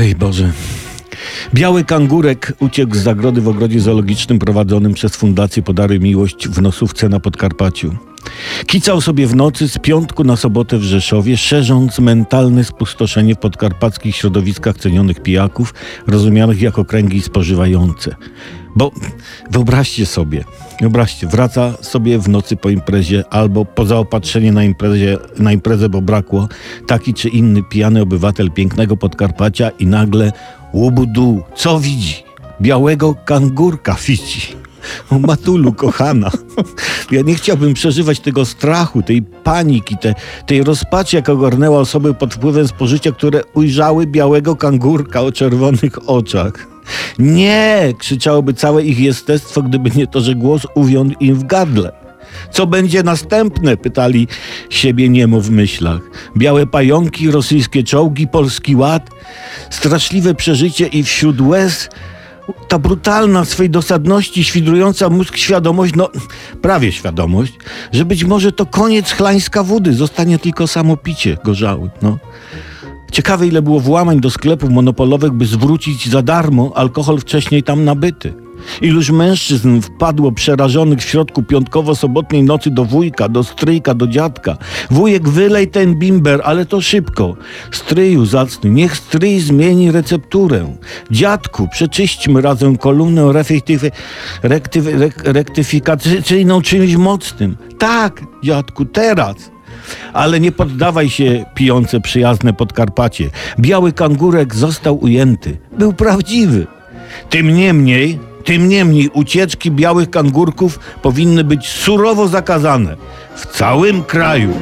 Ej Boże. Biały kangurek uciekł z zagrody w ogrodzie zoologicznym prowadzonym przez Fundację Podary Miłość w Nosówce na Podkarpaciu. Kicał sobie w nocy z piątku na sobotę w Rzeszowie, szerząc mentalne spustoszenie w podkarpackich środowiskach cenionych pijaków, rozumianych jako kręgi spożywające. Bo wyobraźcie sobie, wyobraźcie, wraca sobie w nocy po imprezie albo po zaopatrzenie na, imprezie, na imprezę, bo brakło, taki czy inny pijany obywatel pięknego Podkarpacia i nagle łubudu, co widzi? Białego kangurka widzi. O Matulu, kochana. Ja nie chciałbym przeżywać tego strachu, tej paniki, te, tej rozpaczy, jaka ogarnęła osoby pod wpływem spożycia, które ujrzały białego kangurka o czerwonych oczach. Nie! krzyczałoby całe ich jestestwo, gdyby nie to, że głos uwiął im w gardle. Co będzie następne? pytali siebie niemo w myślach. Białe pająki, rosyjskie czołgi, polski ład, straszliwe przeżycie i wśród łez ta brutalna w swej dosadności, świdrująca mózg świadomość, no prawie świadomość, że być może to koniec chlańska wody, zostanie tylko samo picie gorzały, no. Ciekawe ile było włamań do sklepów monopolowych, by zwrócić za darmo alkohol wcześniej tam nabyty. Iluż mężczyzn wpadło przerażonych w środku piątkowo-sobotniej nocy do wujka, do stryjka, do dziadka. Wujek, wylej ten bimber, ale to szybko. Stryju zacny, niech stryj zmieni recepturę. Dziadku, przeczyśćmy razem kolumnę rektyfy, rektyfy, rektyfikacyjną czymś mocnym. Tak, dziadku, teraz. Ale nie poddawaj się, pijące przyjazne Podkarpacie. Biały kangurek został ujęty. Był prawdziwy. Tym niemniej tym niemniej ucieczki białych kangurków powinny być surowo zakazane w całym kraju.